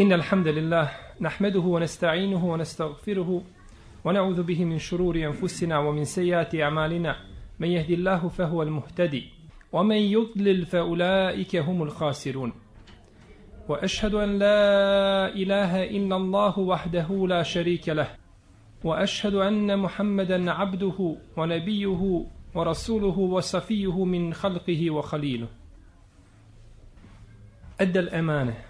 إن الحمد لله نحمده ونستعينه ونستغفره ونعوذ به من شرور أنفسنا ومن سيئات أعمالنا. من يهدي الله فهو المهتدي ومن يضلل فأولئك هم الخاسرون. وأشهد أن لا إله إلا الله وحده لا شريك له وأشهد أن محمدا عبده ونبيه ورسوله وصفيه من خلقه وخليله. أدى الأمانة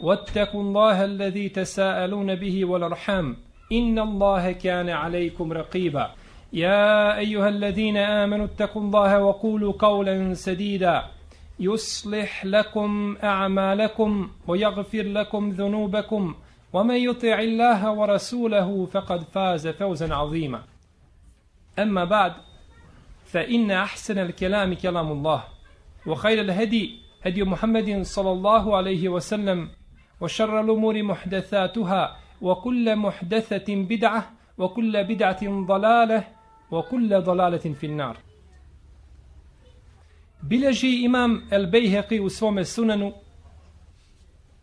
واتقوا الله الذي تساءلون به والأرحام. إن الله كان عليكم رقيبا. يا أيها الذين آمنوا اتقوا الله وقولوا قولا سديدا. يصلح لكم أعمالكم ويغفر لكم ذنوبكم. ومن يطع الله ورسوله فقد فاز فوزا عظيما. أما بعد فإن أحسن الكلام كلام الله. وخير الهدي هدي محمد صلى الله عليه وسلم. وشر الأمور محدثاتها وكل محدثة بدعة وكل بدعة ضلالة وكل ضلالة في النار Bileži imam El Bejheqi u svome sunanu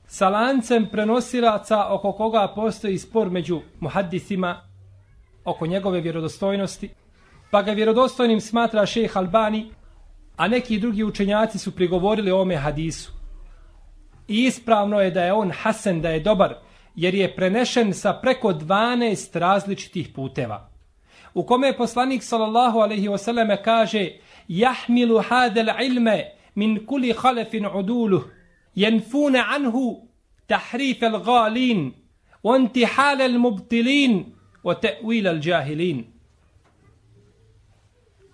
sa lancem prenosilaca oko koga postoji spor među muhaddisima oko njegove vjerodostojnosti, pa ga vjerodostojnim smatra šejh Albani, a neki drugi učenjaci su prigovorili o ome hadisu. I ispravno je da je on Hasan, da je dobar, jer je prenešen sa preko 12 različitih puteva. U kome je poslanik sallallahu alaihi wasallam kaže Jahmilu hadel ilme min kuli khalefin uduluh, jenfune anhu tahrif al galin, وانتحال المبطلين وتأويل الجاهلين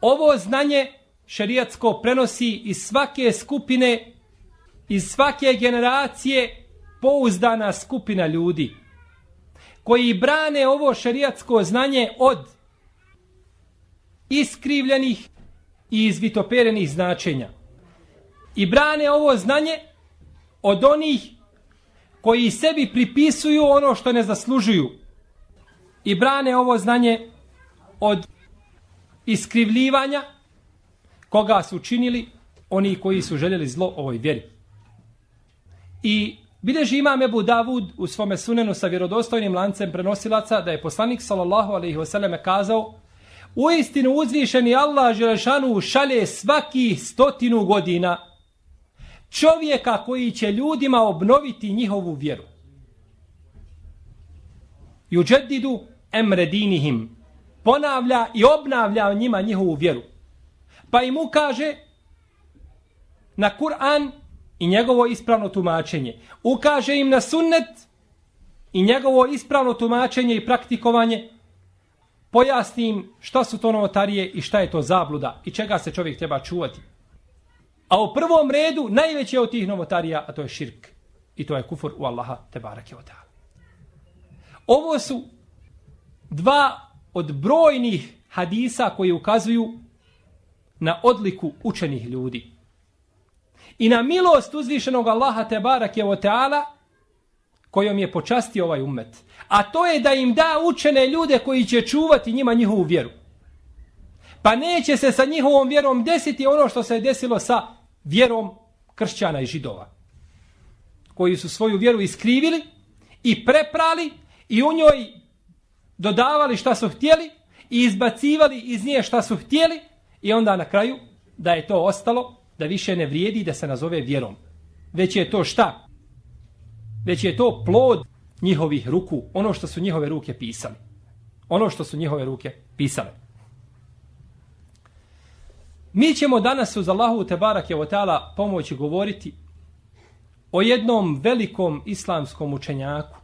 Ovo znanje šerijatsko prenosi iz svake skupine iz svake generacije pouzdana skupina ljudi koji brane ovo šerijatsko znanje od iskrivljenih i izvitoperenih značenja. I brane ovo znanje od onih koji sebi pripisuju ono što ne zaslužuju. I brane ovo znanje od iskrivljivanja koga su učinili oni koji su željeli zlo ovoj vjeri. I bileži imam Ebu Davud u svome sunenu sa vjerodostojnim lancem prenosilaca da je poslanik sallallahu alaihi wasallam kazao u istinu uzvišeni Allah Želešanu šalje svaki stotinu godina čovjeka koji će ljudima obnoviti njihovu vjeru. Juđedidu emredinihim ponavlja i obnavlja njima njihovu vjeru. Pa im ukaže na Kur'an i njegovo ispravno tumačenje. Ukaže im na sunnet i njegovo ispravno tumačenje i praktikovanje. Pojasni im šta su to novotarije i šta je to zabluda i čega se čovjek treba čuvati. A u prvom redu najveće od tih novotarija, a to je širk. I to je kufur u Allaha te barake od Ovo su dva od brojnih hadisa koji ukazuju na odliku učenih ljudi i na milost uzvišenog Allaha te barake o teala kojom je počastio ovaj umet. A to je da im da učene ljude koji će čuvati njima njihovu vjeru. Pa neće se sa njihovom vjerom desiti ono što se je desilo sa vjerom kršćana i židova. Koji su svoju vjeru iskrivili i preprali i u njoj dodavali šta su htjeli i izbacivali iz nje šta su htjeli i onda na kraju da je to ostalo da više ne vrijedi da se nazove vjerom. Već je to šta? Već je to plod njihovih ruku, ono što su njihove ruke pisali. Ono što su njihove ruke pisale. Mi ćemo danas uz Allahu Tebarak je Otala pomoći govoriti o jednom velikom islamskom učenjaku,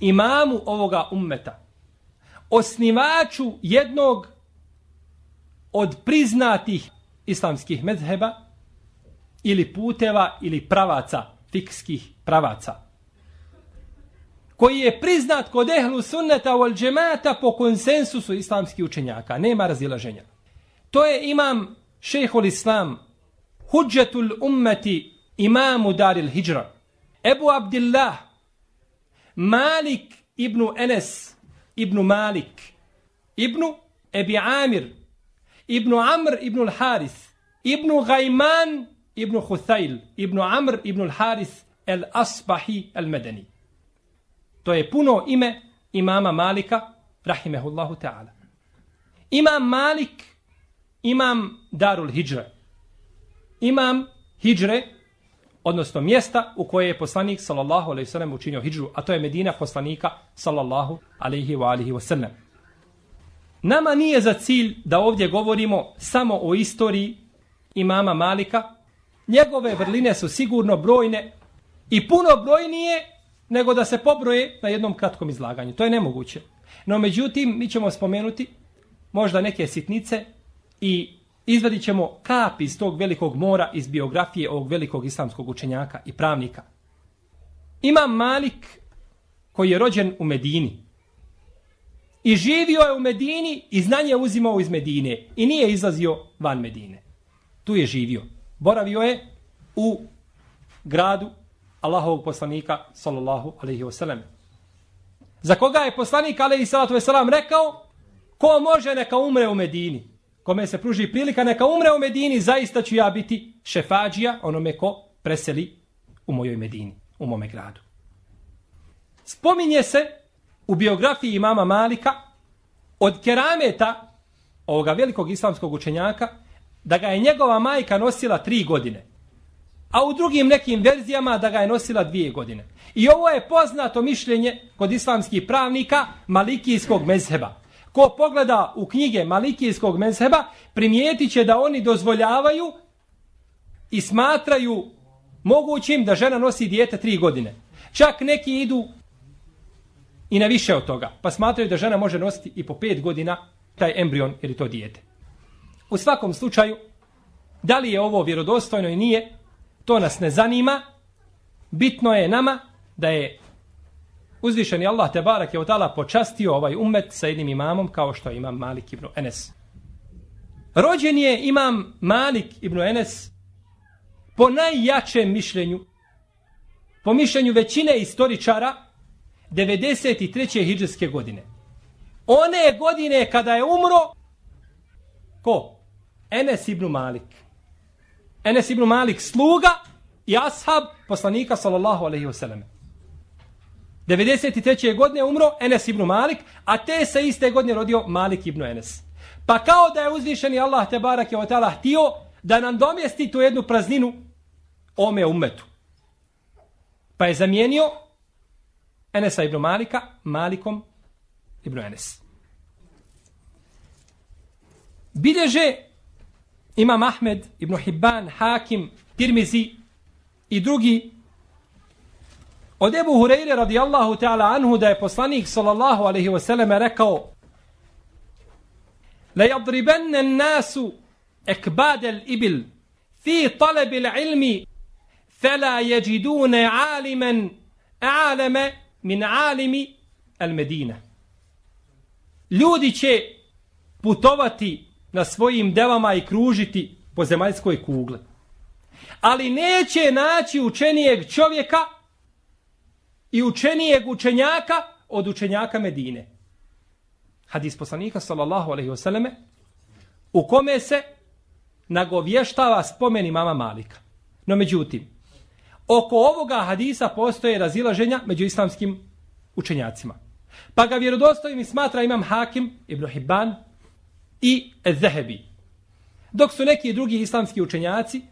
imamu ovoga ummeta, osnivaču jednog od priznatih islamskih medheba ili puteva ili pravaca, fikskih pravaca, koji je priznat kod ehlu sunneta wal džemata po konsensusu islamskih učenjaka. Nema razilaženja. To je imam šehol islam, huđetul ummeti imamu daril hijra. Ebu Abdillah, Malik ibn Enes, ibn Malik, ibn Ebi Amir, ibn Amr ibn al-Haris, ibn Gajman ibn Huthayl, ibn Amr ibn al-Haris, el-Asbahi al-Medani. To je puno ime imama Malika, rahimehullahu ta'ala. Imam Malik, imam Darul Hidžre. Imam Hidžre, odnosno mjesta u koje je poslanik sallallahu alejhi ve sellem učinio hijđu, a to je Medina poslanika sallallahu alejhi ve alihi ve sellem. Nama nije za cilj da ovdje govorimo samo o istoriji imama Malika. Njegove vrline su sigurno brojne i puno brojnije nego da se pobroje na jednom kratkom izlaganju. To je nemoguće. No međutim, mi ćemo spomenuti možda neke sitnice i izvadit ćemo kap iz tog velikog mora iz biografije ovog velikog islamskog učenjaka i pravnika. Imam Malik koji je rođen u Medini. I živio je u Medini i znanje uzimao iz Medine. I nije izlazio van Medine. Tu je živio. Boravio je u gradu Allahovog poslanika sallallahu alaihi wasallam. Za koga je poslanik alaihi salatu wasallam rekao ko može neka umre u Medini. Kome se pruži prilika neka umre u Medini, zaista ću ja biti šefađija onome ko preseli u mojoj Medini, u mome gradu. Spominje se u biografiji imama Malika od kerameta ovoga velikog islamskog učenjaka da ga je njegova majka nosila tri godine a u drugim nekim verzijama da ga je nosila dvije godine. I ovo je poznato mišljenje kod islamskih pravnika Malikijskog mezheba. Ko pogleda u knjige Malikijskog mezheba, primijetit će da oni dozvoljavaju i smatraju mogućim da žena nosi dijete tri godine. Čak neki idu i na više od toga, pa smatraju da žena može nositi i po pet godina taj embrion ili to dijete. U svakom slučaju, da li je ovo vjerodostojno i nije, To nas ne zanima. Bitno je nama da je uzvišeni Allah te barak je od počastio ovaj umet sa jednim imamom kao što imam Malik ibn Enes. Rođen je imam Malik ibn Enes po najjačem mišljenju, po mišljenju većine istoričara, 93. hijđarske godine. One godine kada je umro, ko? Enes ibn Malik. Enes ibn Malik sluga i ashab poslanika sallallahu alaihi wasallam. 93. godine umro Enes ibn Malik, a te se iste godine rodio Malik ibn Enes. Pa kao da je uzvišeni Allah te barak je od Allah htio da nam domjesti tu jednu prazninu ome umetu. Pa je zamijenio Enesa ibn Malika Malikom ibn Enes. Bideže Imam Ahmed, Ibn Hibban, Hakim, Tirmizi i drugi od Ebu Hureyre radijallahu ta'ala anhu da je poslanik sallallahu alaihi wasallam rekao La yadribenne nasu ekbadel ibil fi talebil ilmi fela jeđidune alimen aleme min alimi al Medina. Ljudi će putovati na svojim devama i kružiti po zemaljskoj kugle. Ali neće naći učenijeg čovjeka i učenijeg učenjaka od učenjaka Medine. Hadis poslanika sallallahu alaihi wasallame u kome se nagovještava spomen imama Malika. No međutim, oko ovoga hadisa postoje razilaženja među islamskim učenjacima. Pa ga vjerodostojni smatra imam Hakim, Ibn Hibban, i Zehebi. Dok su neki drugi islamski učenjaci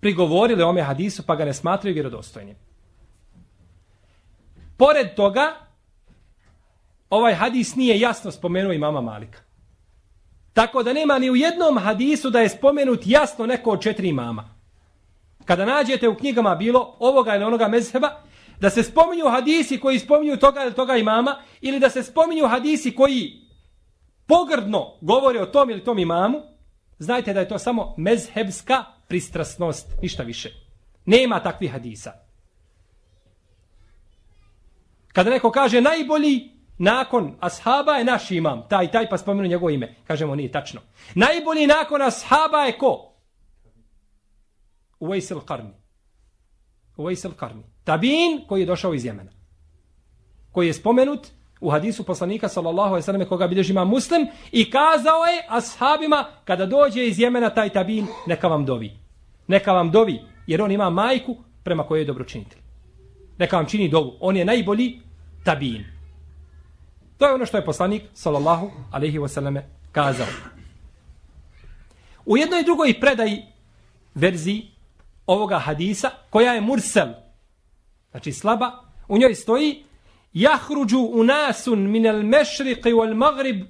prigovorili ome hadisu pa ga ne smatraju vjerodostojnim. Pored toga, ovaj hadis nije jasno spomenuo imama Malika. Tako da nema ni u jednom hadisu da je spomenut jasno neko od četiri imama. Kada nađete u knjigama bilo ovoga ili onoga mezheba, da se spominju hadisi koji spominju toga ili toga imama, ili da se spominju hadisi koji pogrdno govore o tom ili tom imamu, znajte da je to samo mezhebska pristrasnost, ništa više. Nema takvih hadisa. Kada neko kaže najbolji nakon ashaba je naš imam, taj, taj, pa spomenu njegovo ime. Kažemo, nije tačno. Najbolji nakon ashaba je ko? Uvejsel Karni. Uvejsel Karni. Tabin koji je došao iz Jemena. Koji je spomenut u hadisu poslanika sallallahu alejhi ve selleme koga bilježi ima Muslim i kazao je ashabima kada dođe iz Jemena taj tabin neka vam dovi. Neka vam dovi jer on ima majku prema kojoj je dobročinitelj. Neka vam čini dovu. On je najbolji tabin. To je ono što je poslanik sallallahu alejhi ve selleme kazao. U jednoj drugoj predaji verziji ovoga hadisa koja je mursel. Znači slaba u njoj stoji jahruđu unasun min al mešriqi wal maghrib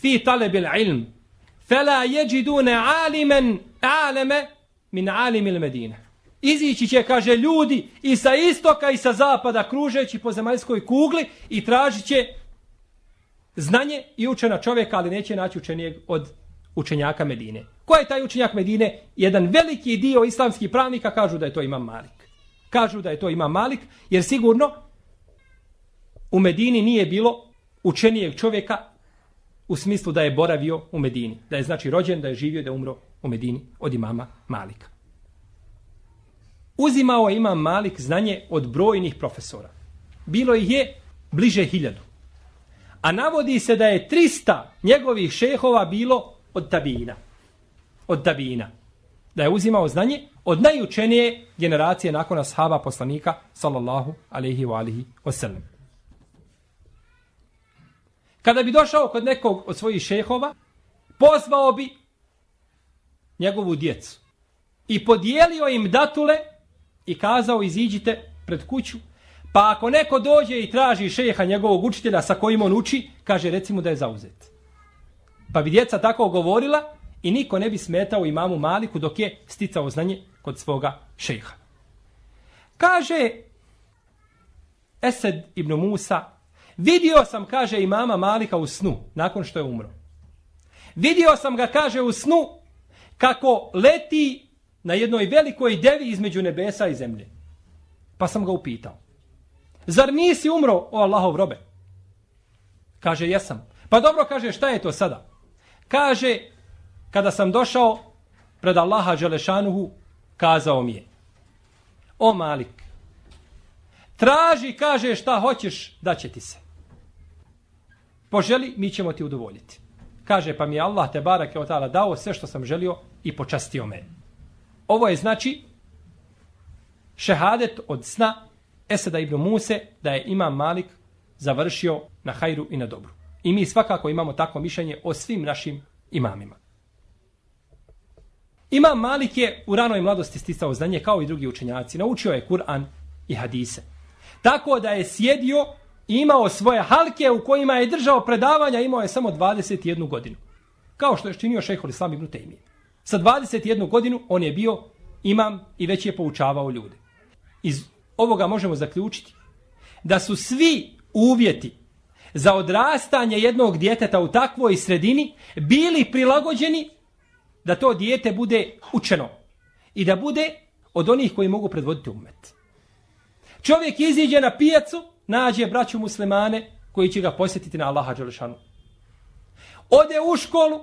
fi talab al ilm. Fala yajiduna aliman alama min alim al Izići će, kaže, ljudi i sa istoka i sa zapada, kružeći po zemaljskoj kugli i tražit će znanje i učena čovjeka, ali neće naći učenijeg od učenjaka Medine. Ko je taj učenjak Medine? Jedan veliki dio islamskih pravnika kažu da je to Imam Malik. Kažu da je to Imam Malik, jer sigurno u Medini nije bilo učenijeg čovjeka u smislu da je boravio u Medini. Da je znači rođen, da je živio, da je umro u Medini od imama Malika. Uzimao je imam Malik znanje od brojnih profesora. Bilo ih je bliže hiljadu. A navodi se da je 300 njegovih šehova bilo od tabina. Od Dabina. Da je uzimao znanje od najučenije generacije nakon ashaba poslanika sallallahu alaihi wa alihi wasallam. Kada bi došao kod nekog od svojih šehova, pozvao bi njegovu djecu i podijelio im datule i kazao iziđite pred kuću, pa ako neko dođe i traži šeha njegovog učitelja sa kojim on uči, kaže recimo da je zauzet. Pa bi djeca tako govorila i niko ne bi smetao imamu Maliku dok je sticao znanje kod svoga šeha. Kaže Esed ibn Musa, vidio sam, kaže imama Malika u snu, nakon što je umro. Vidio sam ga, kaže u snu, kako leti na jednoj velikoj devi između nebesa i zemlje. Pa sam ga upitao. Zar nisi umro, o Allahov robe? Kaže, jesam. Pa dobro, kaže, šta je to sada? Kaže, kada sam došao pred Allaha Đelešanuhu, kazao mi je, o Malik, traži, kaže, šta hoćeš, da će ti se. Poželi, mi ćemo ti udovoljiti. Kaže, pa mi je Allah te barak je otala dao sve što sam želio i počastio me. Ovo je znači šehadet od sna Eseda ibn Muse da je imam Malik završio na hajru i na dobru. I mi svakako imamo takvo mišljenje o svim našim imamima. Imam Malik je u ranoj mladosti sticao znanje kao i drugi učenjaci. Naučio je Kur'an i hadise. Tako da je sjedio i imao svoje halke u kojima je držao predavanja, imao je samo 21 godinu. Kao što je činio šehol Islam ibn Tejmije. Sa 21 godinu on je bio imam i već je poučavao ljude. Iz ovoga možemo zaključiti da su svi uvjeti za odrastanje jednog djeteta u takvoj sredini bili prilagođeni da to dijete bude učeno i da bude od onih koji mogu predvoditi umet. Čovjek iziđe na pijacu, nađe braću muslimane koji će ga posjetiti na Allaha Đelešanu. Ode u školu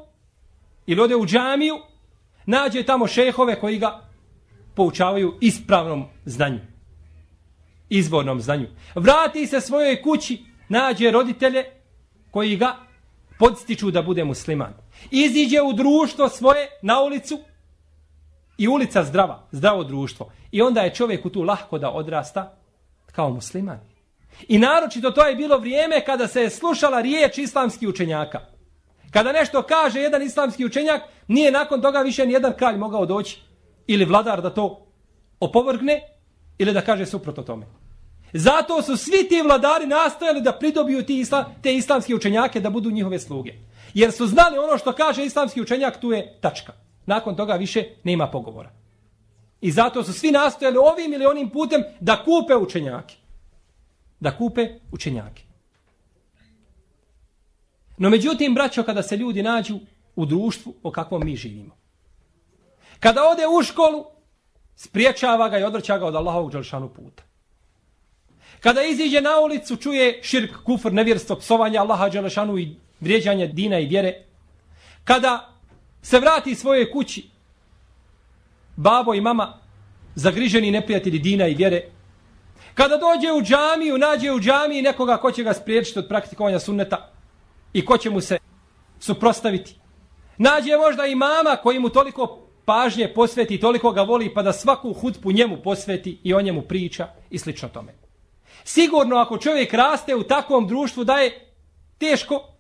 ili ode u džamiju, nađe tamo šehove koji ga poučavaju ispravnom znanju. Izvornom znanju. Vrati se svojoj kući, nađe roditelje koji ga podstiču da bude musliman. Iziđe u društvo svoje na ulicu i ulica zdrava, zdravo društvo. I onda je čovjeku tu lahko da odrasta kao musliman. I naročito to je bilo vrijeme kada se je slušala riječ islamskih učenjaka. Kada nešto kaže jedan islamski učenjak, nije nakon toga više ni jedan kralj mogao doći ili vladar da to opovrgne ili da kaže suprotno tome. Zato su svi ti vladari nastojali da pridobiju ti isla, te islamske učenjake da budu njihove sluge. Jer su znali ono što kaže islamski učenjak, tu je tačka. Nakon toga više nema pogovora. I zato su svi nastojali ovim ili onim putem da kupe učenjake. Da kupe učenjake. No međutim, braćo, kada se ljudi nađu u društvu o kakvom mi živimo. Kada ode u školu, spriječava ga i odvrća ga od Allahovog dželšanu puta. Kada iziđe na ulicu, čuje širk, kufr, nevjerstvo, psovanje Allaha dželšanu i vrijeđanja dina i vjere. Kada se vrati svoje kući, babo i mama, zagriženi neprijatelji dina i vjere, kada dođe u džamiju, nađe u džamiji nekoga ko će ga spriječiti od praktikovanja sunneta i ko će mu se suprostaviti. Nađe možda i mama koji mu toliko pažnje posveti, toliko ga voli, pa da svaku hutbu njemu posveti i o njemu priča i slično tome. Sigurno ako čovjek raste u takvom društvu da je teško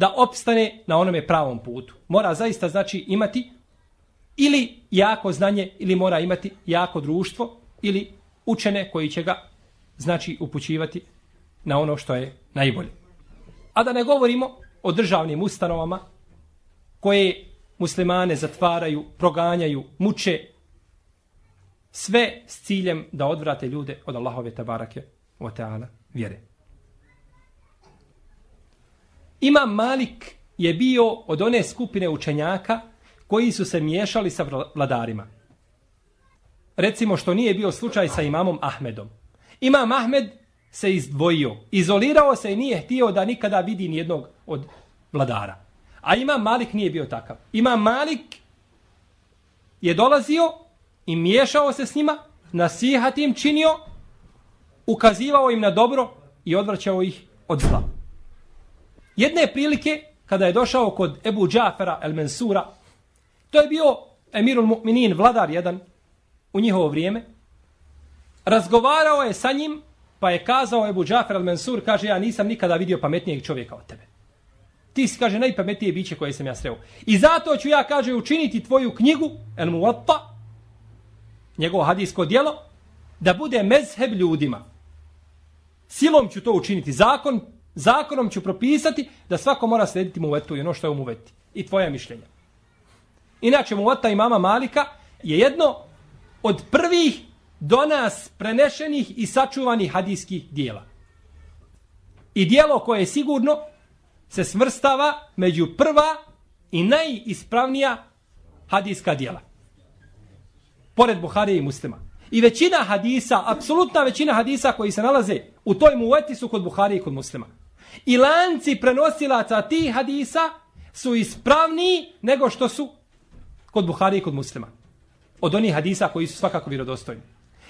da opstane na onome pravom putu. Mora zaista znači imati ili jako znanje ili mora imati jako društvo ili učene koji će ga znači upućivati na ono što je najbolje. A da ne govorimo o državnim ustanovama koje muslimane zatvaraju, proganjaju, muče sve s ciljem da odvrate ljude od Allahove tabarake wa ta'ala vjere. Imam Malik je bio od one skupine učenjaka koji su se miješali sa vladarima. Recimo što nije bio slučaj sa imamom Ahmedom. Imam Ahmed se izdvojio, izolirao se i nije htio da nikada vidi nijednog od vladara. A Imam Malik nije bio takav. Imam Malik je dolazio i miješao se s njima, nasihat im činio, ukazivao im na dobro i odvraćao ih od zla. Jedne prilike, kada je došao kod Ebu Džafera el Mensura, to je bio Emirul Mu'minin, vladar jedan, u njihovo vrijeme, razgovarao je sa njim, pa je kazao Ebu Džafer el Mensur, kaže, ja nisam nikada vidio pametnijeg čovjeka od tebe. Ti si, kaže, najpametnije biće koje sam ja sreo. I zato ću ja, kaže, učiniti tvoju knjigu, El Muwatta, njegovo hadijsko dijelo, da bude mezheb ljudima. Silom ću to učiniti. Zakon, zakonom ću propisati da svako mora slediti muvetu i ono što je u muveti. I tvoje mišljenja. Inače, muveta i mama Malika je jedno od prvih do nas prenešenih i sačuvanih hadijskih dijela. I dijelo koje je sigurno se smrstava među prva i najispravnija hadijska dijela. Pored Buharije i muslima. I većina hadisa, apsolutna većina hadisa koji se nalaze u toj muveti su kod Buharije i kod muslima. I lanci prenosilaca tih hadisa su ispravniji nego što su kod Buhari i kod muslima. Od onih hadisa koji su svakako vjerodostojni.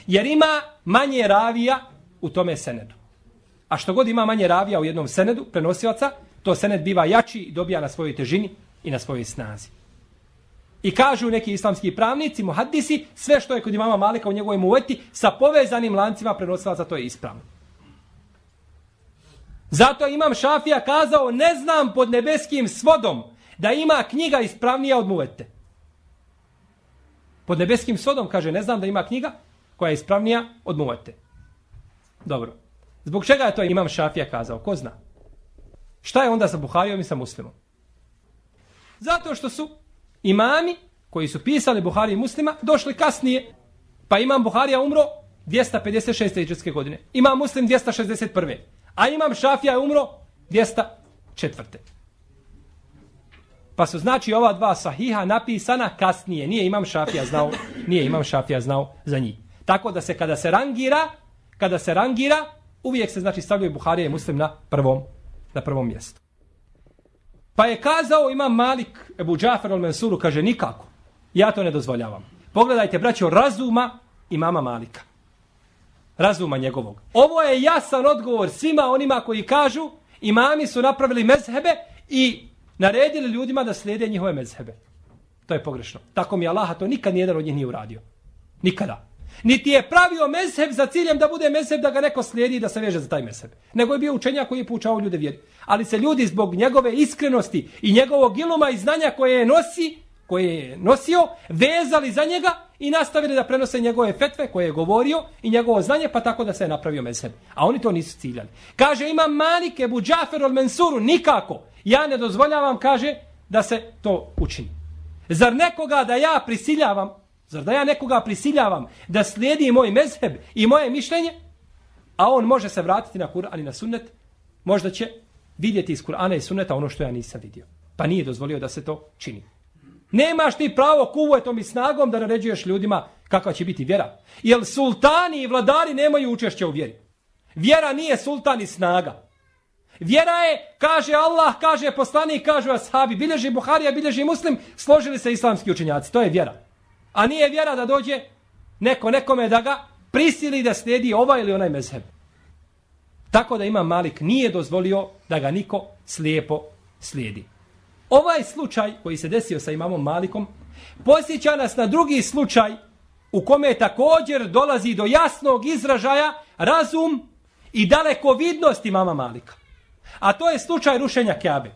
Jer ima manje ravija u tome senedu. A što god ima manje ravija u jednom senedu, prenosilaca, to sened biva jači i dobija na svojoj težini i na svojoj snazi. I kažu neki islamski pravnici, muhaddisi, sve što je kod imama Malika u njegovoj muveti, sa povezanim lancima prenosilaca, to je ispravno. Zato imam Šafija kazao, ne znam pod nebeskim svodom da ima knjiga ispravnija od muvete. Pod nebeskim svodom kaže, ne znam da ima knjiga koja je ispravnija od muvete. Dobro. Zbog čega je to imam Šafija kazao? Ko zna? Šta je onda sa Buharijom i sa muslimom? Zato što su imami koji su pisali Buhari i muslima došli kasnije. Pa imam Buharija umro 256. iđetske godine. Imam muslim 261. A imam Šafija umro 204. Pa su znači ova dva sahiha napisana kasnije. Nije imam Šafija znao, nije imam Šafija znao za njih. Tako da se kada se rangira, kada se rangira, uvijek se znači stavljaju Buharija i Muslim na prvom na prvom mjestu. Pa je kazao imam Malik Ebu Džafer al-Mansuru, kaže nikako. Ja to ne dozvoljavam. Pogledajte, braćo, razuma imama Malika. Razuma njegovog. Ovo je jasan odgovor svima onima koji kažu imami su napravili mezhebe i naredili ljudima da slijede njihove mezhebe. To je pogrešno. Tako mi Allah to nikad nijedan od njih nije uradio. Nikada. Niti je pravio mezheb za ciljem da bude mezheb da ga neko slijedi i da se veže za taj mezheb. Nego je bio učenjak koji je poučao ljude vjeri. Ali se ljudi zbog njegove iskrenosti i njegovog iluma i znanja koje je nosi, koje je nosio, vezali za njega i nastavili da prenose njegove fetve koje je govorio i njegovo znanje, pa tako da se je napravio mezheb. A oni to nisu ciljali. Kaže, ima Malik Ebu Džafer od Mensuru, nikako. Ja ne dozvoljavam, kaže, da se to učini. Zar nekoga da ja prisiljavam Zar da ja nekoga prisiljavam da slijedi moj mezheb i moje mišljenje, a on može se vratiti na Kur'an i na sunnet, možda će vidjeti iz Kur'ana i sunneta ono što ja nisam vidio. Pa nije dozvolio da se to čini. Nemaš ti pravo kuvetom i snagom da naređuješ ljudima kakva će biti vjera. Jer sultani i vladari nemaju učešće u vjeri. Vjera nije sultan i snaga. Vjera je, kaže Allah, kaže poslanik, kaže ashabi, bilježi Buharija, bilježi Muslim, složili se islamski učenjaci. To je vjera. A nije vjera da dođe neko nekome da ga prisili da slijedi ovaj ili onaj mezheb. Tako da ima Malik nije dozvolio da ga niko slijepo slijedi. Ovaj slučaj koji se desio sa imamom Malikom posjeća nas na drugi slučaj u kome također dolazi do jasnog izražaja razum i daleko vidnost imama Malika. A to je slučaj rušenja Kjabe.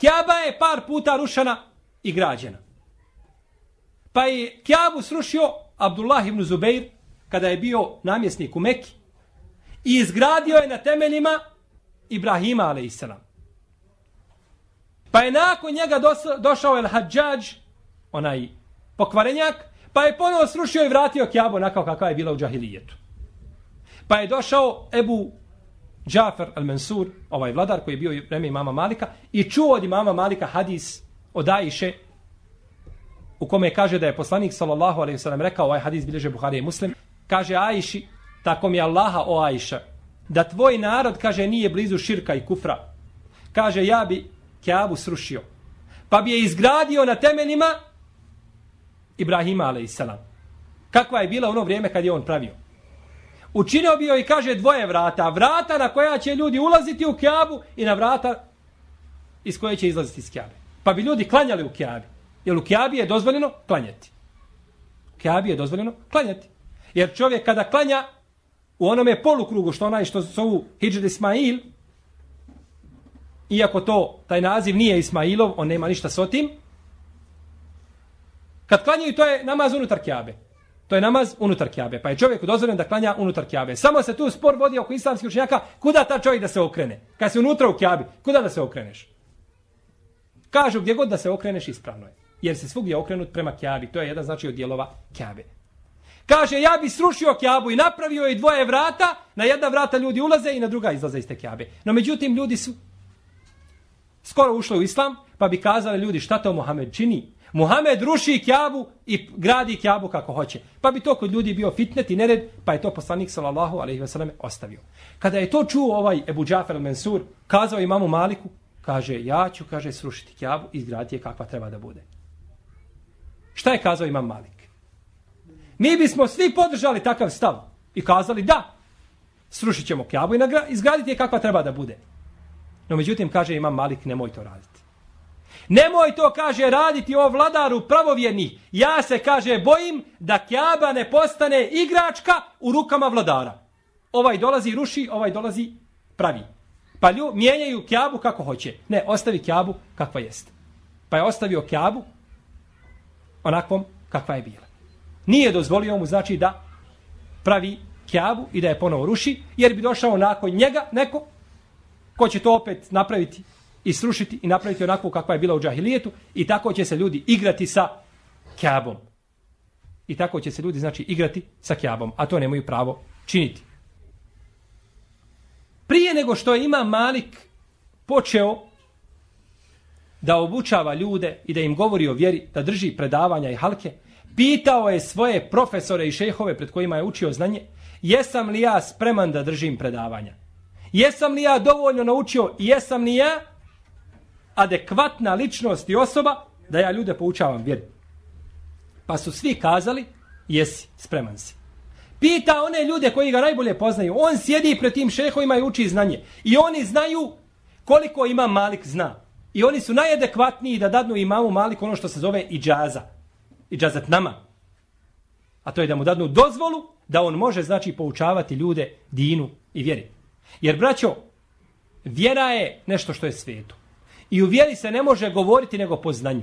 Kjaba je par puta rušena i građena. Pa je Kjabu srušio Abdullah ibn Zubeir kada je bio namjesnik u Mekki i izgradio je na temeljima Ibrahima alaihissalam. Pa je nakon njega došao El Hadžađ, onaj pokvarenjak, pa je ponovo srušio i vratio Kjabu onako kakva je bila u džahilijetu. Pa je došao Ebu Džafer al-Mansur, ovaj vladar koji je bio u vreme imama Malika, i čuo od imama Malika hadis od Ajše, u kome kaže da je poslanik sallallahu alaihi sallam rekao, ovaj hadis bilježe Buhari i Muslim, kaže Ajši, tako mi Allaha o Ajša, da tvoj narod, kaže, nije blizu širka i kufra. Kaže, ja bi Kjabu srušio. Pa bi je izgradio na temeljima Ibrahima a.s. Kakva je bila ono vrijeme kad je on pravio? Učinio bi joj i kaže dvoje vrata. Vrata na koja će ljudi ulaziti u Kjabu i na vrata iz koje će izlaziti iz Kjabe. Pa bi ljudi klanjali u Kjabi. Jer u Kjabi je dozvoljeno klanjati. U Kjabi je dozvoljeno klanjati. Jer čovjek kada klanja u onome polukrugu što onaj što zovu Hidžid Ismail, iako to, taj naziv nije Ismailov, on nema ništa s otim, kad klanjaju to je namaz unutar Kjabe. To je namaz unutar Kjabe. Pa je čovjeku dozvoljen da klanja unutar Kjabe. Samo se tu spor vodi oko islamskih učenjaka, kuda ta čovjek da se okrene? Kad se unutra u Kjabi, kuda da se okreneš? Kažu gdje god da se okreneš ispravno je. Jer se svugdje okrenut prema Kjabi. To je jedan znači od dijelova Kjabe. Kaže, ja bi srušio Kjabu i napravio je dvoje vrata, na jedna vrata ljudi ulaze i na druga izlaze iz te Kjabe. No međutim, ljudi su skoro ušle u islam, pa bi kazali ljudi šta to Mohamed čini. Muhammed ruši Kjabu i gradi Kjabu kako hoće. Pa bi to kod ljudi bio fitnet i nered, pa je to poslanik sallallahu alejhi ve selleme ostavio. Kada je to čuo ovaj Ebu Džafer al-Mansur, kazao imamu Maliku, kaže, ja ću, kaže, srušiti Kjabu i izgraditi je kakva treba da bude. Šta je kazao imam Malik? Mi bismo svi podržali takav stav i kazali da, srušit ćemo Kjabu i izgraditi je kakva treba da bude. No međutim, kaže imam Malik, nemoj to raditi. Nemoj to, kaže, raditi o vladaru pravovjernih. Ja se, kaže, bojim da Kjaba ne postane igračka u rukama vladara. Ovaj dolazi ruši, ovaj dolazi pravi. Pa lju, mijenjaju Kjabu kako hoće. Ne, ostavi Kjabu kakva jest. Pa je ostavio Kjabu onakvom kakva je bila. Nije dozvolio mu, znači, da pravi Kjabu i da je ponovo ruši, jer bi došao nakon njega neko ko će to opet napraviti i srušiti i napraviti onako kakva je bila u džahilijetu i tako će se ljudi igrati sa kjabom. I tako će se ljudi znači igrati sa kjabom, a to nemaju pravo činiti. Prije nego što je ima Malik počeo da obučava ljude i da im govori o vjeri, da drži predavanja i halke, pitao je svoje profesore i šehove pred kojima je učio znanje, jesam li ja spreman da držim predavanja? Jesam li ja dovoljno naučio i jesam li ja adekvatna ličnost i osoba da ja ljude poučavam vjeru. Pa su svi kazali, jesi, spreman si. Pita one ljude koji ga najbolje poznaju. On sjedi pred tim šehovima i uči znanje. I oni znaju koliko ima Malik zna. I oni su najadekvatniji da dadnu imamu Malik ono što se zove i džaza. I džazat nama. A to je da mu dadnu dozvolu da on može znači poučavati ljude dinu i vjeri. Jer braćo, vjera je nešto što je sveto. I u vjeri se ne može govoriti nego po znanju.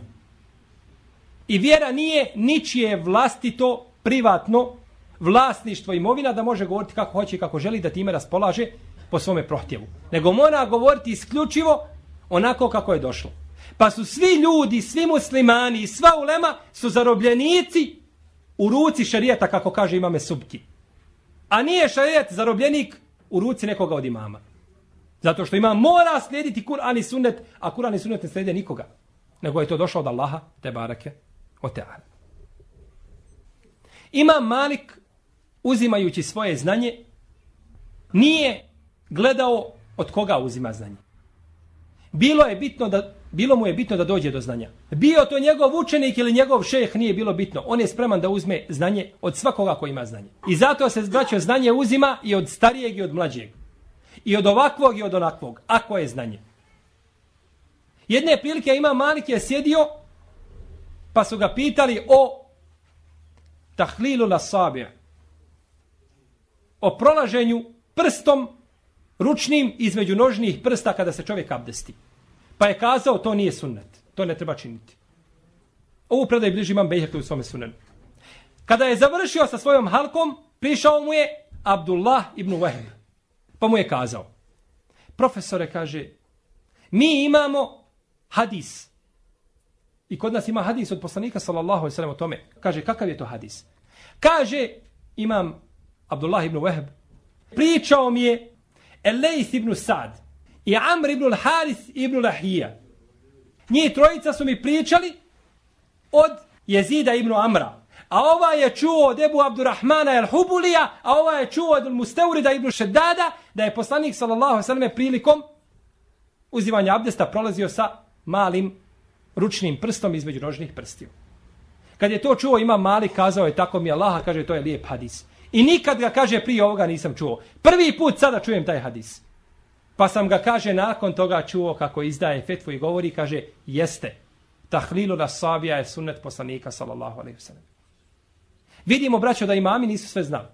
I vjera nije ničije vlastito, privatno, vlasništvo imovina da može govoriti kako hoće i kako želi da time raspolaže po svome prohtjevu. Nego mora govoriti isključivo onako kako je došlo. Pa su svi ljudi, svi muslimani i sva ulema su zarobljenici u ruci šarijeta, kako kaže imame subki. A nije šarijet zarobljenik u ruci nekoga od imama. Zato što imam mora slijediti Kur'an i sunnet, a Kur'an i sunnet ne slijede nikoga. Nego je to došlo od Allaha, te barake, o teala. Ima Malik, uzimajući svoje znanje, nije gledao od koga uzima znanje. Bilo je bitno da bilo mu je bitno da dođe do znanja. Bio to njegov učenik ili njegov šejh nije bilo bitno. On je spreman da uzme znanje od svakoga ko ima znanje. I zato se braćo znanje uzima i od starijeg i od mlađeg. I od ovakvog i od onakvog. Ako je znanje. Jedne prilike ima Malik je sjedio pa su ga pitali o tahlilu la sabija. O prolaženju prstom ručnim između nožnih prsta kada se čovjek abdesti. Pa je kazao to nije sunnet. To ne treba činiti. Ovu predaj bliži imam Bejhek u svome sunnenu. Kada je završio sa svojom halkom, prišao mu je Abdullah ibn Wahb. Pa mu je kazao. Profesore kaže, mi imamo hadis. I kod nas ima hadis od poslanika sallallahu alejhi ve sellem o tome. Kaže kakav je to hadis? Kaže imam Abdullah ibn Wahb pričao mi je Elejs ibn Sad i Amr ibn Haris ibn Lahija. Njih trojica su mi pričali od Jezida ibn Amra. A ova je čuo od Ebu Abdurrahmana el Hubulija, a ova je čuo od Musteurida ibn Šeddada, da je poslanik sallallahu sallam prilikom uzivanja abdesta prolazio sa malim ručnim prstom između nožnih prstiju. Kad je to čuo, ima mali, kazao je tako mi Allah, kaže to je lijep hadis. I nikad ga kaže prije ovoga nisam čuo. Prvi put sada čujem taj hadis. Pa sam ga kaže nakon toga čuo kako izdaje fetvu i govori, kaže jeste. Tahlilu na savija je sunnet poslanika sallallahu alaihi wasallam. Vidimo, braćo, da imami nisu sve znali.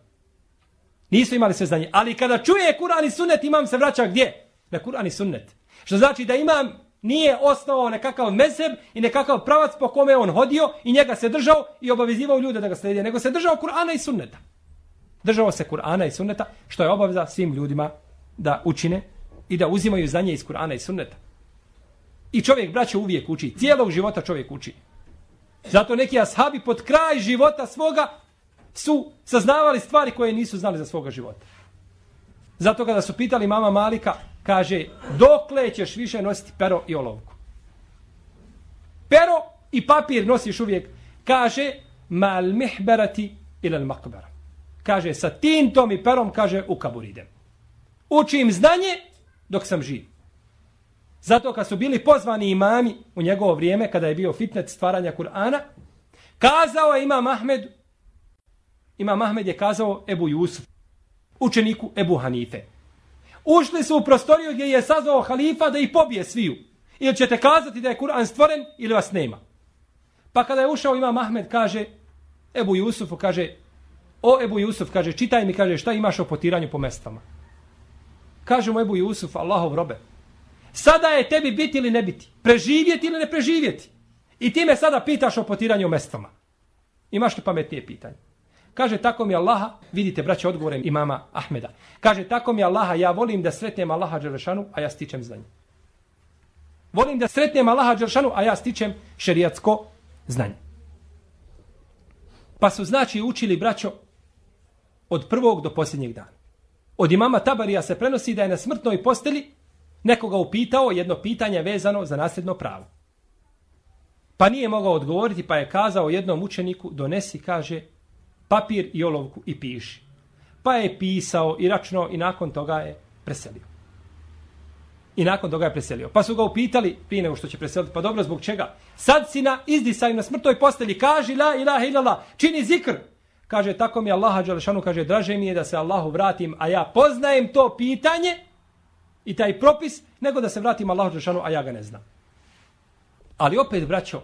Nisu imali sve znanje. Ali kada čuje Kur'an i sunnet, imam se vraća gdje? Na Kur'an i sunnet. Što znači da imam nije osnovao nekakav mezheb i nekakav pravac po kome on hodio i njega se držao i obavezivao ljude da ga slijede, nego se držao Kur'ana i sunneta. Držao se Kur'ana i sunneta, što je obaveza svim ljudima da učine i da uzimaju znanje iz Kur'ana i sunneta. I čovjek, braće, uvijek uči. Cijelog života čovjek uči. Zato neki ashabi pod kraj života svoga su saznavali stvari koje nisu znali za svoga života. Zato kada su pitali mama Malika, kaže, dokle ćeš više nositi pero i olovku? Pero i papir nosiš uvijek. Kaže, mal mihberati ilal makbara. Kaže, sa tintom i perom, kaže, u kabur idem. Učim znanje dok sam živ. Zato kad su bili pozvani imami u njegovo vrijeme, kada je bio fitnet stvaranja Kur'ana, kazao je Imam Ahmed, Imam Ahmed je kazao Ebu Jusuf, učeniku Ebu Hanife. Ušli su u prostoriju gdje je sazvao halifa da ih pobije sviju. Ili ćete kazati da je Kur'an stvoren ili vas nema. Pa kada je ušao Imam Ahmed, kaže, Ebu Jusufu, kaže, o Ebu Jusuf, kaže, čitaj mi, kaže, šta imaš o potiranju po mestama. Kaže mu Ebu Jusuf, Allahov robe, sada je tebi biti ili ne biti, preživjeti ili ne preživjeti. I ti me sada pitaš o potiranju mestama. Imaš li pametnije pitanje? Kaže, tako mi Allaha, vidite, braće, odgovorem imama Ahmeda. Kaže, tako mi Allaha, ja volim da sretnem Allaha Đelešanu, a ja stičem znanje. Volim da sretnem Allaha Đelešanu, a ja stičem šerijatsko znanje. Pa su znači učili, braćo, od prvog do posljednjeg dana. Od imama Tabarija se prenosi da je na smrtnoj posteli nekoga upitao jedno pitanje vezano za nasljedno pravo. Pa nije mogao odgovoriti, pa je kazao jednom učeniku, donesi, kaže, papir i olovku i piši. Pa je pisao i računao i nakon toga je preselio. I nakon toga je preselio. Pa su ga upitali, prije nego što će preseliti, pa dobro, zbog čega? Sad si na izdisaju na smrtoj posteli, kaži la ilaha ilala, čini zikr. Kaže, tako mi Allaha Đalešanu kaže, draže mi je da se Allahu vratim, a ja poznajem to pitanje i taj propis, nego da se vratim Allahu Đalešanu, a ja ga ne znam. Ali opet, braćo,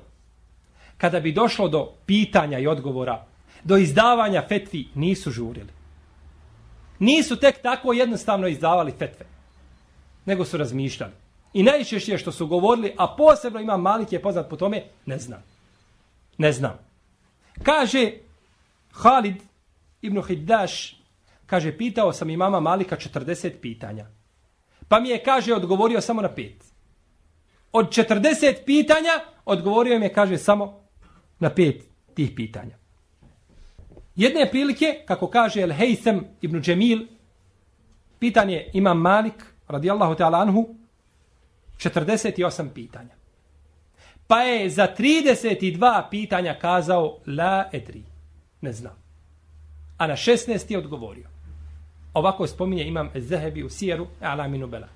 kada bi došlo do pitanja i odgovora, do izdavanja fetvi, nisu žurili. Nisu tek tako jednostavno izdavali fetve, nego su razmišljali. I najčešće što su govorili, a posebno ima Malik je poznat po tome, ne znam. Ne znam. Kaže Halid ibn Hiddaš, kaže, pitao sam imama Malika 40 pitanja. Pa mi je, kaže, odgovorio samo na pet. Od 40 pitanja, odgovorio mi je, kaže, samo na pet tih pitanja. Jedne prilike, kako kaže El Heysem ibn Džemil, pitanje imam Malik, radijallahu ta'ala anhu, 48 pitanja. Pa je za 32 pitanja kazao la edri ne znam. A na 16 je odgovorio. Ovako spominje imam Zehebi u Sijeru Alaminu Bela.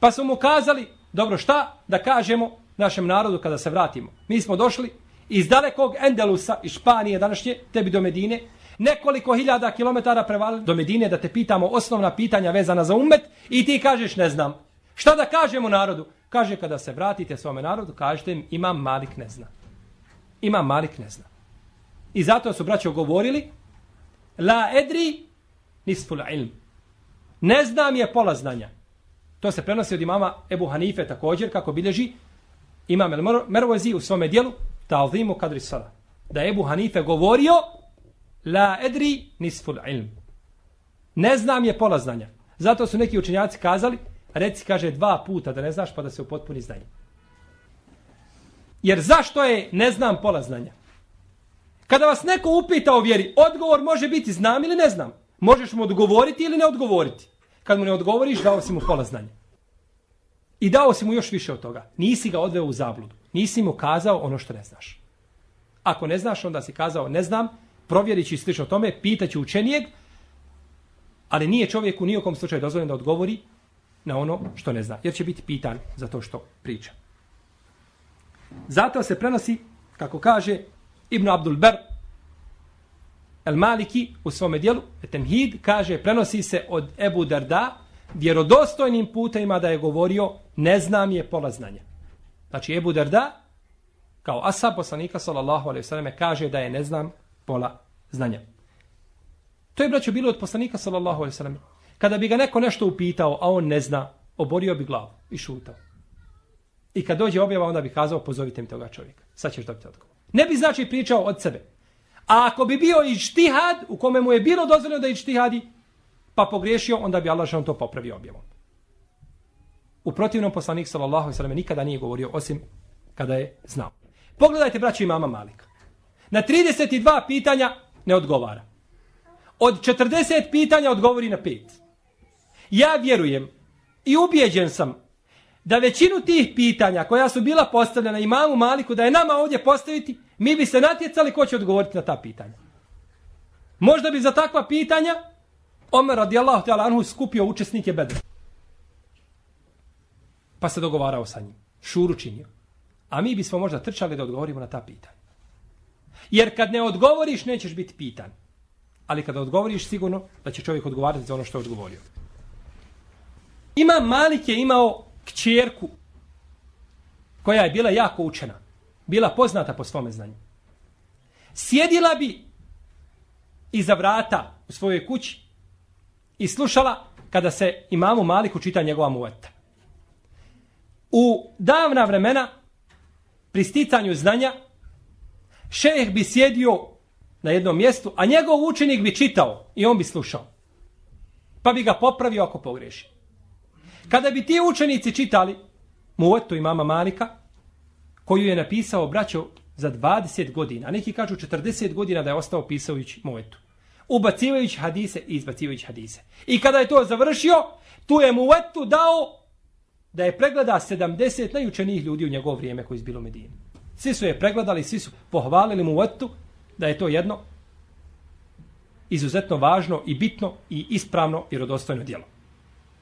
Pa su mu kazali, dobro šta da kažemo našem narodu kada se vratimo. Mi smo došli iz dalekog Endelusa, iz Španije današnje, tebi do Medine, nekoliko hiljada kilometara prevalili do Medine da te pitamo osnovna pitanja vezana za umet i ti kažeš ne znam. Šta da kažemo narodu? Kaže kada se vratite svome narodu, kažete im imam Malik ne zna. Imam Malik ne zna. I zato su braćo govorili La edri nisful ilm. Ne znam je pola znanja. To se prenosi od imama Ebu Hanife također, kako bilježi imam El Mervozi u svome dijelu, ta'zimu kadri sala. Da je Ebu Hanife govorio La edri nisful ilm. Ne znam je pola znanja. Zato su neki učenjaci kazali, reci kaže dva puta da ne znaš pa da se u znanje. Jer zašto je ne znam pola znanja? Kada vas neko upita o vjeri, odgovor može biti znam ili ne znam. Možeš mu odgovoriti ili ne odgovoriti. Kad mu ne odgovoriš, dao si mu pola znanja. I dao si mu još više od toga. Nisi ga odveo u zabludu. Nisi mu kazao ono što ne znaš. Ako ne znaš, onda si kazao ne znam, provjerići slično tome, pitaću učenijeg, ali nije čovjeku nijekom slučaju dozvoljeno da odgovori na ono što ne zna. Jer će biti pitan za to što priča. Zato se prenosi, kako kaže Ibn Abdul Ber, El Maliki u svome dijelu, Temhid, kaže, prenosi se od Ebu Darda, vjerodostojnim putajima da je govorio, ne znam je pola znanja. Znači, Ebu Darda, kao asa poslanika, sallallahu alaihi sallam, kaže da je ne znam pola znanja. To je, braćo, bilo od poslanika, sallallahu alaihi sallam. Kada bi ga neko nešto upitao, a on ne zna, oborio bi glavu i šutao. I kad dođe objava, onda bi kazao, pozovite mi toga čovjeka. Sad ćeš dobiti odgovor. Ne bi znači pričao od sebe. A ako bi bio i štihad, u kome mu je bilo dozvoljeno da i štihadi, pa pogriješio, onda bi Allah to popravio objavom. U protivnom poslanik sallallahu alejhi ve nikada nije govorio osim kada je znao. Pogledajte braćo i mama Malika. Na 32 pitanja ne odgovara. Od 40 pitanja odgovori na 5. Ja vjerujem i ubijeđen sam da većinu tih pitanja koja su bila postavljena imamu Maliku, da je nama ovdje postaviti, mi bi se natjecali ko će odgovoriti na ta pitanja. Možda bi za takva pitanja Omer radijallahu ta'ala anhu skupio učesnike bedra. Pa se dogovarao sa njim. Šuru činio. A mi bismo možda trčali da odgovorimo na ta pitanja. Jer kad ne odgovoriš, nećeš biti pitan. Ali kada odgovoriš, sigurno da će čovjek odgovarati za ono što je odgovorio. Ima Malik je imao kćerku koja je bila jako učena. Bila poznata po svome znanju. Sjedila bi iza vrata u svojoj kući i slušala kada se imamu Maliku čita njegova muveta. U davna vremena, pri sticanju znanja, šejh bi sjedio na jednom mjestu, a njegov učenik bi čitao i on bi slušao. Pa bi ga popravio ako pogreši. Kada bi ti učenici čitali muvetu imama Malika, koju je napisao braćo za 20 godina, a neki kažu 40 godina da je ostao pisajući muvetu, ubacivajući hadise i izbacivajući hadise. I kada je to završio, tu je muvetu dao da je pregleda 70 najučenijih ljudi u njegovo vrijeme koji je bilo Medini. Svi su je pregledali, svi su pohvalili muvetu da je to jedno izuzetno važno i bitno i ispravno i rodostojno djelo.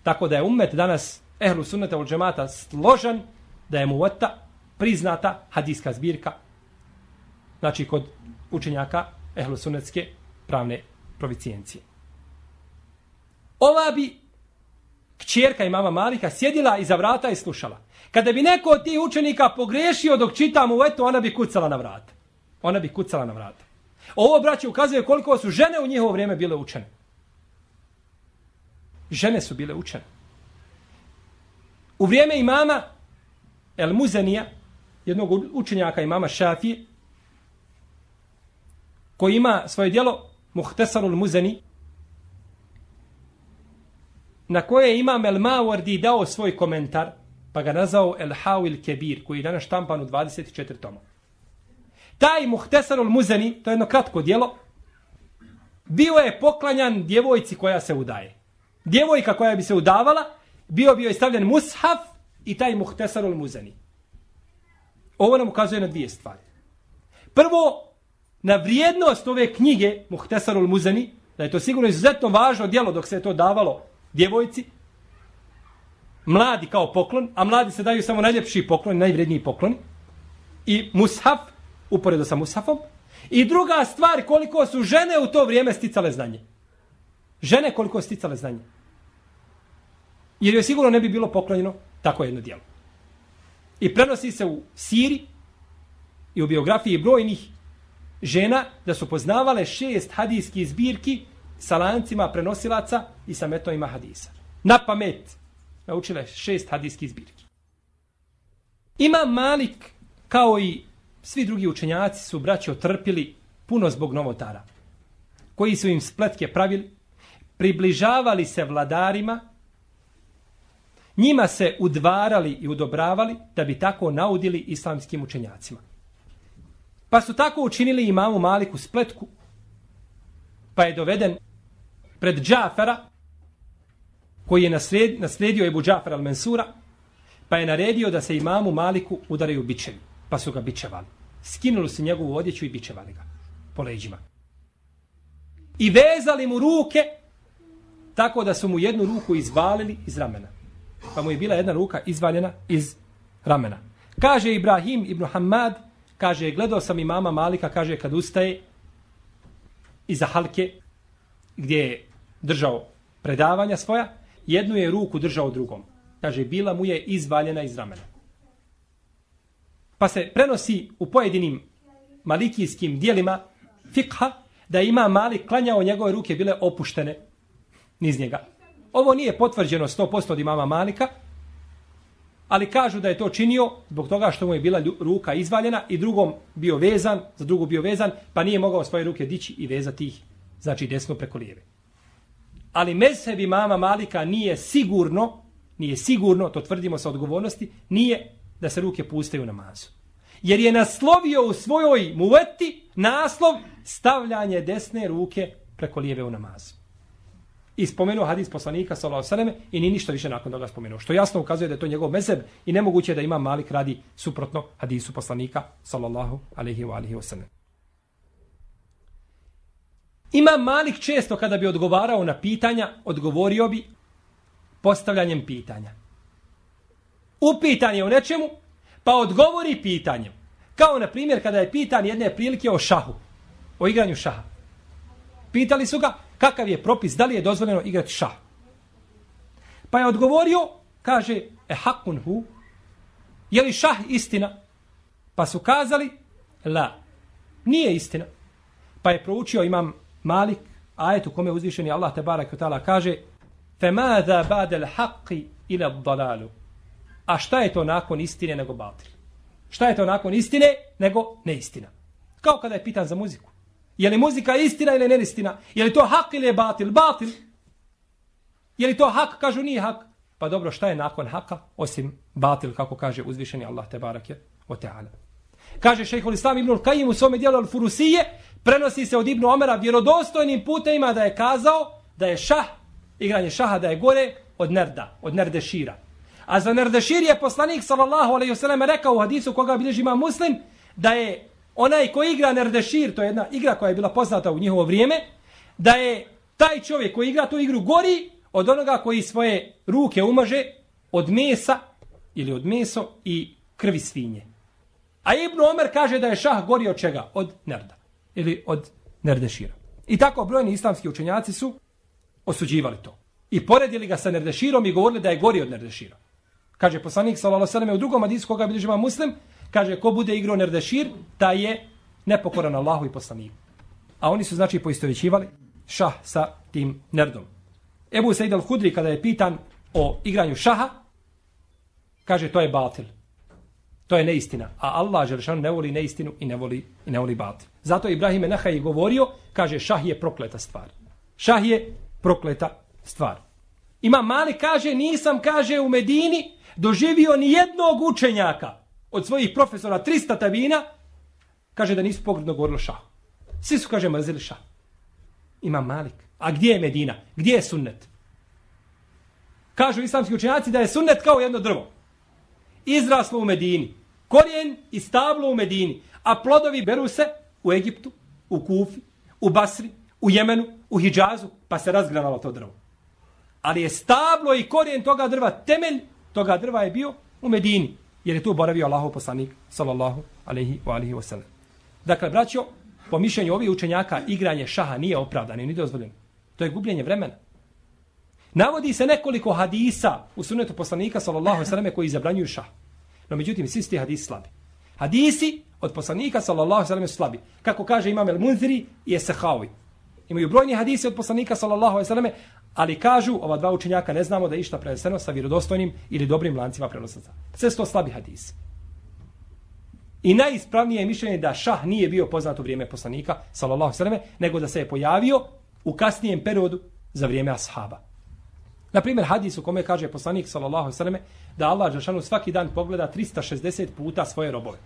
Tako da je umet danas ehlu sunnata ul džemata složan da je muvata priznata hadijska zbirka znači kod učenjaka ehlu sunnetske pravne provicijencije. Ova bi kćerka i mama Malika sjedila iza vrata i slušala. Kada bi neko od tih učenika pogrešio dok čita mu eto, ona bi kucala na vrata. Ona bi kucala na vrata. Ovo braće ukazuje koliko su žene u njihovo vrijeme bile učene. Žene su bile učene. U vrijeme imama El Muzenija, jednog učenjaka imama Šafije, koji ima svoje dijelo Muhtesarul Muzeni, na koje je imam El Mawardi dao svoj komentar, pa ga nazvao El Hawil Kebir, koji je danas štampan u 24 toma. Taj Muhtesarul Muzeni, to je jedno kratko dijelo, bio je poklanjan djevojci koja se udaje djevojka koja bi se udavala, bio bi joj stavljen mushaf i taj muhtesarul muzani. Ovo nam ukazuje na dvije stvari. Prvo, na vrijednost ove knjige, muhtesarul Muzani, da je to sigurno izuzetno važno djelo dok se je to davalo djevojci, mladi kao poklon, a mladi se daju samo najljepši poklon, najvredniji poklon, i mushaf, uporedo sa mushafom, i druga stvar, koliko su žene u to vrijeme sticale znanje. Žene koliko su sticale znanje. Jer joj sigurno ne bi bilo poklonjeno tako jedno djelo. I prenosi se u Siri i u biografiji brojnih žena da su poznavale šest hadijskih zbirki sa lancima prenosilaca i sa metojima hadisa. Na pamet naučile šest hadijskih zbirki. Ima Malik, kao i svi drugi učenjaci, su braći otrpili puno zbog novotara, koji su im spletke pravili, približavali se vladarima, njima se udvarali i udobravali da bi tako naudili islamskim učenjacima. Pa su tako učinili imamu Maliku spletku, pa je doveden pred Džafera, koji je nasled, nasledio Ebu Džafer al-Mensura, pa je naredio da se imamu Maliku udaraju bičevi, pa su ga bičevali. Skinuli su njegovu odjeću i bičevali ga po leđima. I vezali mu ruke tako da su mu jednu ruku izvalili iz ramena. Pa mu je bila jedna ruka izvaljena iz ramena. Kaže Ibrahim ibn Hamad, kaže, gledao sam i mama Malika, kaže, kad ustaje iza halke, gdje je držao predavanja svoja, jednu je ruku držao drugom. Kaže, bila mu je izvaljena iz ramena. Pa se prenosi u pojedinim malikijskim dijelima fikha, da ima Malik klanjao njegove ruke bile opuštene niz njega. Ovo nije potvrđeno 100% od imama Malika, ali kažu da je to činio zbog toga što mu je bila ruka izvaljena i drugom bio vezan, za drugu bio vezan, pa nije mogao svoje ruke dići i vezati ih, znači desno preko lijeve. Ali mezheb mama Malika nije sigurno, nije sigurno, to tvrdimo sa odgovornosti, nije da se ruke pustaju u namazu. Jer je naslovio u svojoj muveti naslov stavljanje desne ruke preko lijeve u namazu. I spomenuo hadis poslanika sallallahu alejhi ve i ni ništa više nakon toga spomenuo. Što jasno ukazuje da je to njegov mezheb i nemoguće da ima Malik radi suprotno hadisu poslanika sallallahu alejhi ve alihi wasallam. Ima Malik često kada bi odgovarao na pitanja, odgovorio bi postavljanjem pitanja. Upitan je o nečemu, pa odgovori pitanjem. Kao na primjer kada je pitan jedne prilike o šahu, o igranju šaha. Pitali su ga, kakav je propis, da li je dozvoljeno igrati šah. Pa je odgovorio, kaže, e hakun hu, je li šah istina? Pa su kazali, la, nije istina. Pa je proučio imam Malik, ajet u kome uzvišeni Allah te barak i ta'ala kaže, fe mada badel haqi ila dalalu. A šta je to nakon istine nego batil? Šta je to nakon istine nego neistina? Kao kada je pitan za muziku. Je li muzika istina ili neistina? Je li to hak ili je batil? Batil. Je li to hak? Kažu nije hak. Pa dobro, šta je nakon haka? Osim batil, kako kaže uzvišeni Allah te barake o teala. Kaže šehhul Islam ibn Kajim u svome dijelu Al-Furusije, prenosi se od Ibnu Omera vjerodostojnim putima da je kazao da je šah, igranje šaha da je gore od nerda, od nerdešira. A za nerdešir je poslanik sallallahu alaihi wasallam rekao u hadisu koga bilježi ima muslim, da je onaj koji igra Nerdešir, to je jedna igra koja je bila poznata u njihovo vrijeme, da je taj čovjek koji igra tu igru gori od onoga koji svoje ruke umaže od mesa ili od meso i krvi svinje. A Ibn Omer kaže da je šah gori od čega? Od nerda. Ili od nerdešira. I tako brojni islamski učenjaci su osuđivali to. I poredili ga sa nerdeširom i govorili da je gori od nerdešira. Kaže poslanik sallallahu alejhi ve sellem u drugom hadisu koga bilježi Muslim, kaže ko bude igrao nerdešir, ta je nepokoran Allahu i poslaniku. A oni su znači poistovećivali šah sa tim nerdom. Ebu Said al-Hudri kada je pitan o igranju šaha, kaže to je batil. To je neistina. A Allah Želešanu ne voli neistinu i ne voli, i ne voli batil. Zato Ibrahim Enahaj govorio, kaže šah je prokleta stvar. Šah je prokleta stvar. Ima mali kaže, nisam kaže u Medini doživio ni jednog učenjaka od svojih profesora 300 tabina, kaže da nisu pogredno govorili šah. Svi su, kaže, mrzili šah. Ima Malik. A gdje je Medina? Gdje je sunnet? Kažu islamski učenjaci da je sunnet kao jedno drvo. Izraslo u Medini. Korijen i stablo u Medini. A plodovi beru se u Egiptu, u Kufi, u Basri, u Jemenu, u Hidžazu, pa se razgranalo to drvo. Ali je stablo i korijen toga drva, temelj toga drva je bio u Medini, jer je tu boravio Allahov poslanik, sallallahu alaihi wa alihi wasallam. Dakle, braćo, po mišljenju ovih učenjaka, igranje šaha nije opravdano i nije dozvoljeno. To je gubljenje vremena. Navodi se nekoliko hadisa u sunetu poslanika, sallallahu alaihi wasallam, koji zabranjuju šah. No, međutim, svi sti hadisi slabi. Hadisi od poslanika, sallallahu alaihi wasallam, su slabi. Kako kaže imam El Munziri i Esehawi. Imaju brojni hadisi od poslanika, sallallahu alaihi wasallam, Ali kažu, ova dva učenjaka ne znamo da je išta preneseno sa vjerodostojnim ili dobrim lancima prenosaca. Sve sto slabi hadisi. I najispravnije je mišljenje da šah nije bio poznat u vrijeme poslanika, sallallahu sallam, nego da se je pojavio u kasnijem periodu za vrijeme ashaba. Na primjer, hadis u kome kaže poslanik, sallallahu sallam, da Allah Žešanu svaki dan pogleda 360 puta svoje robove.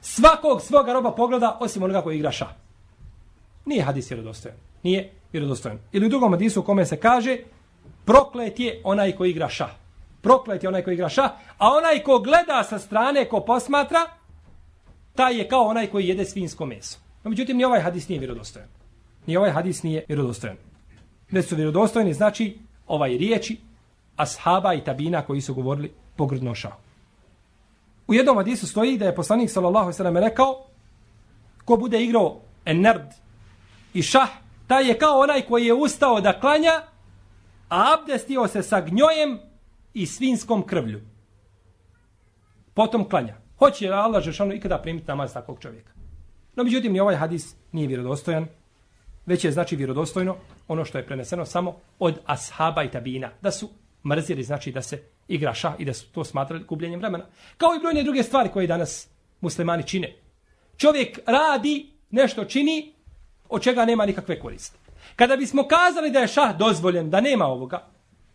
Svakog svoga roba pogleda, osim onoga koji igra šah. Nije hadis vjerodostojan. Nije vjerodostojan. Ili u drugom hadisu u kome se kaže proklet je onaj koji igra šah. Proklet je onaj koji igra šah, a onaj ko gleda sa strane, ko posmatra, taj je kao onaj koji jede svinsko meso. No, međutim, ni ovaj hadis nije vjerodostojan. Ni ovaj hadis nije vjerodostojan. Ne su vjerodostojni, znači ovaj riječi ashaba i tabina koji su govorili pogrdno šah. U jednom hadisu stoji da je poslanik sallallahu sallam rekao ko bude igrao enerd i šah, taj je kao onaj koji je ustao da klanja, a abdestio se sa gnjojem i svinskom krvlju. Potom klanja. Hoće li Allah Žešanu ikada primiti namaz takvog čovjeka? No, međutim, ni ovaj hadis nije vjerodostojan, već je znači vjerodostojno ono što je preneseno samo od ashaba i tabina, da su mrzili, znači da se igra šah i da su to smatrali gubljenjem vremena. Kao i brojne druge stvari koje danas muslimani čine. Čovjek radi, nešto čini, od čega nema nikakve koriste. Kada bismo kazali da je šah dozvoljen, da nema ovoga,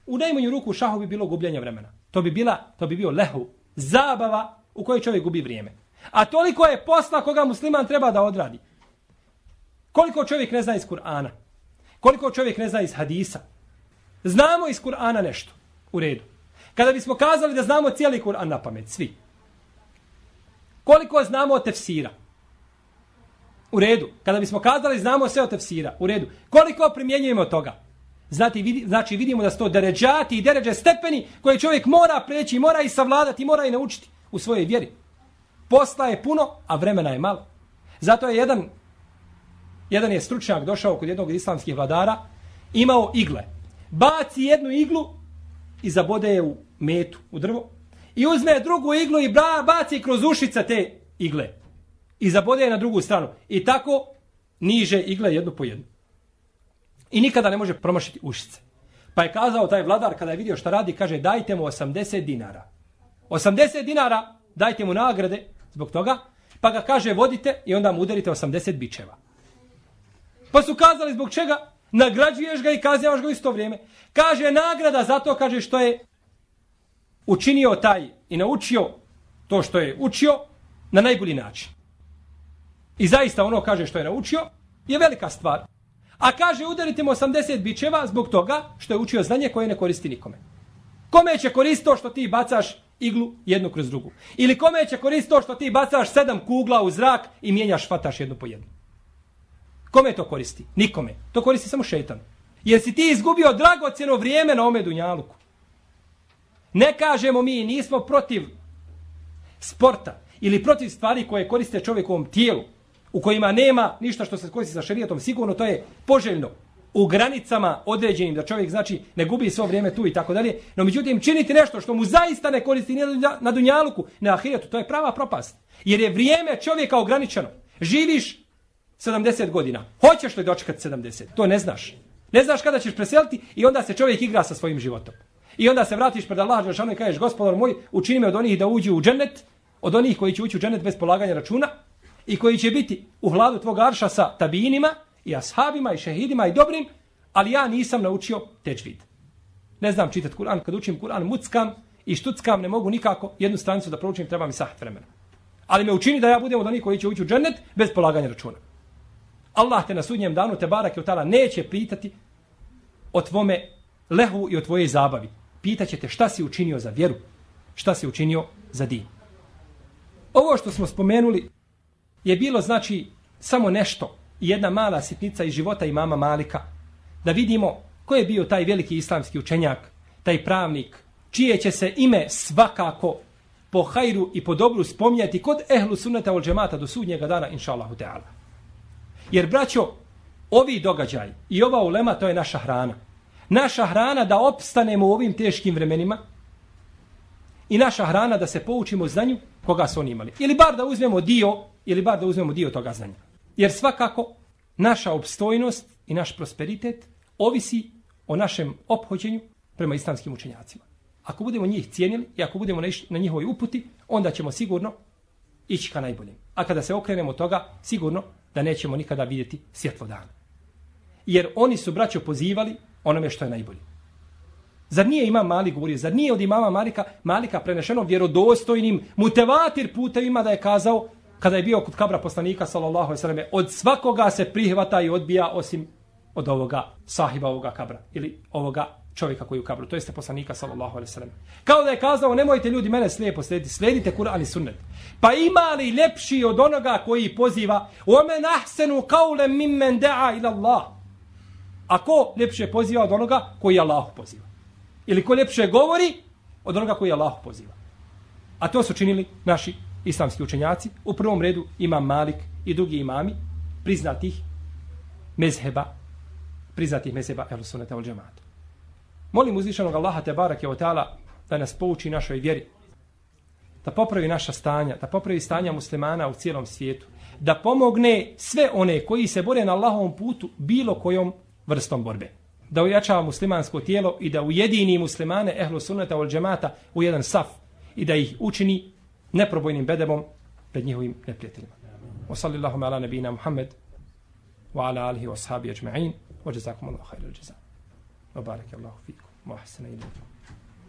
u najmanju ruku šahu bi bilo gubljenje vremena. To bi, bila, to bi bio lehu, zabava u kojoj čovjek gubi vrijeme. A toliko je posla koga musliman treba da odradi. Koliko čovjek ne zna iz Kur'ana? Koliko čovjek ne zna iz hadisa? Znamo iz Kur'ana nešto. U redu. Kada bismo kazali da znamo cijeli Kur'an na pamet, svi. Koliko znamo od tefsira? U redu. Kada bismo kazali znamo sve o tefsira. U redu. Koliko primjenjujemo toga? Znati, vidi, znači vidimo da su to deređati i deređe stepeni koje čovjek mora preći, mora i savladati, mora i naučiti u svojoj vjeri. Posla je puno, a vremena je malo. Zato je jedan, jedan je stručnjak došao kod jednog islamskih vladara, imao igle. Baci jednu iglu i zabode je u metu, u drvo. I uzme drugu iglu i baci kroz ušica te igle i zabode je na drugu stranu. I tako niže igle jednu po jednu. I nikada ne može promašiti ušice. Pa je kazao taj vladar kada je vidio šta radi, kaže dajte mu 80 dinara. 80 dinara dajte mu nagrade zbog toga, pa ga kaže vodite i onda mu udarite 80 bičeva. Pa su kazali zbog čega? Nagrađuješ ga i kazjavaš ga u isto vrijeme. Kaže nagrada zato kaže što je učinio taj i naučio to što je učio na najbolji način. I zaista ono kaže što je naučio, je velika stvar. A kaže udarite mu 80 bičeva zbog toga što je učio znanje koje ne koristi nikome. Kome će koristiti to što ti bacaš iglu jednu kroz drugu? Ili kome će koristiti to što ti bacaš sedam kugla u zrak i mijenjaš fataš jednu po jednu? Kome to koristi? Nikome. To koristi samo šeitan. Jer si ti izgubio dragocjeno vrijeme na ome dunjaluku. Ne kažemo mi, nismo protiv sporta ili protiv stvari koje koriste čovjekovom tijelu u kojima nema ništa što se koristi sa šerijatom, sigurno to je poželjno u granicama određenim da čovjek znači ne gubi svo vrijeme tu i tako dalje. No međutim činiti nešto što mu zaista ne koristi ni na dunjaluku, na ahiretu, to je prava propast. Jer je vrijeme čovjeka ograničeno. Živiš 70 godina. Hoćeš li dočekati 70? To ne znaš. Ne znaš kada ćeš preseliti i onda se čovjek igra sa svojim životom. I onda se vratiš pred Allah i kažeš gospodar moj, učini me od onih da uđu u džennet, od onih koji će ući u džennet bez polaganja računa, i koji će biti u hladu tvog arša sa tabinima i ashabima i šehidima i dobrim, ali ja nisam naučio teđvid. Ne znam čitati Kur'an, kad učim Kur'an muckam i štuckam, ne mogu nikako jednu stranicu da proučim, treba mi sahat vremena. Ali me učini da ja budem od onih koji će ući u džennet bez polaganja računa. Allah te na sudnjem danu te barak je utala, neće pitati o tvome lehu i o tvojej zabavi. Pitaće te šta si učinio za vjeru, šta si učinio za din. Ovo što smo spomenuli je bilo znači samo nešto jedna mala sitnica iz života imama Malika, da vidimo ko je bio taj veliki islamski učenjak, taj pravnik, čije će se ime svakako po hajru i po dobru spomnjati kod ehlu sunneta ol džemata do sudnjega dana, inša Allahu Teala. Jer, braćo, ovi događaj i ova ulema, to je naša hrana. Naša hrana da opstanemo u ovim teškim vremenima i naša hrana da se poučimo znanju koga su oni imali. Ili bar da uzmemo dio, ili bar da uzmemo dio toga znanja. Jer svakako naša obstojnost i naš prosperitet ovisi o našem ophođenju prema islamskim učenjacima. Ako budemo njih cijenili i ako budemo na njihovoj uputi, onda ćemo sigurno ići ka najboljem. A kada se okrenemo toga, sigurno da nećemo nikada vidjeti svjetlo dana. Jer oni su braćo pozivali onome što je najbolje. Zar nije imam Malik govorio, zar nije od imama Malika, Malika prenešeno vjerodostojnim mutevatir putevima da je kazao kada je bio kod kabra poslanika sallallahu alejhi ve od svakoga se prihvata i odbija osim od ovoga sahiba ovoga kabra ili ovoga čovjeka koji je u kabru, to jeste poslanika sallallahu alejhi ve sellem. Kao da je kazao nemojte ljudi mene slijepo slijediti, slijedite Kur'an i Sunnet. Pa ima li lepši od onoga koji poziva: "O men ahsanu qawlan mimmen da'a ila Allah?" Ako lepše poziva od onoga koji Allah poziva. Ili ko ljepše govori od onoga koji Allah poziva. A to su činili naši islamski učenjaci, u prvom redu ima Malik i drugi imami, priznatih mezheba, priznatih mezheba el sunata ul džemata. Molim uzvišenog Allaha te barake o ta'ala da nas pouči našoj vjeri, da popravi naša stanja, da popravi stanja muslimana u cijelom svijetu, da pomogne sve one koji se bore na Allahovom putu bilo kojom vrstom borbe. Da ujačava muslimansko tijelo i da ujedini muslimane ehlu sunneta ol džemata u jedan saf i da ih učini neprobojnim bedemom pred njihovim neprijateljima. Wa sallallahu ala nabina Muhammed wa ala alihi wa sahabi ajma'in wa jazakum Allahu khairal jazaa. Wa baraka Allahu fikum wa ahsana ilaykum.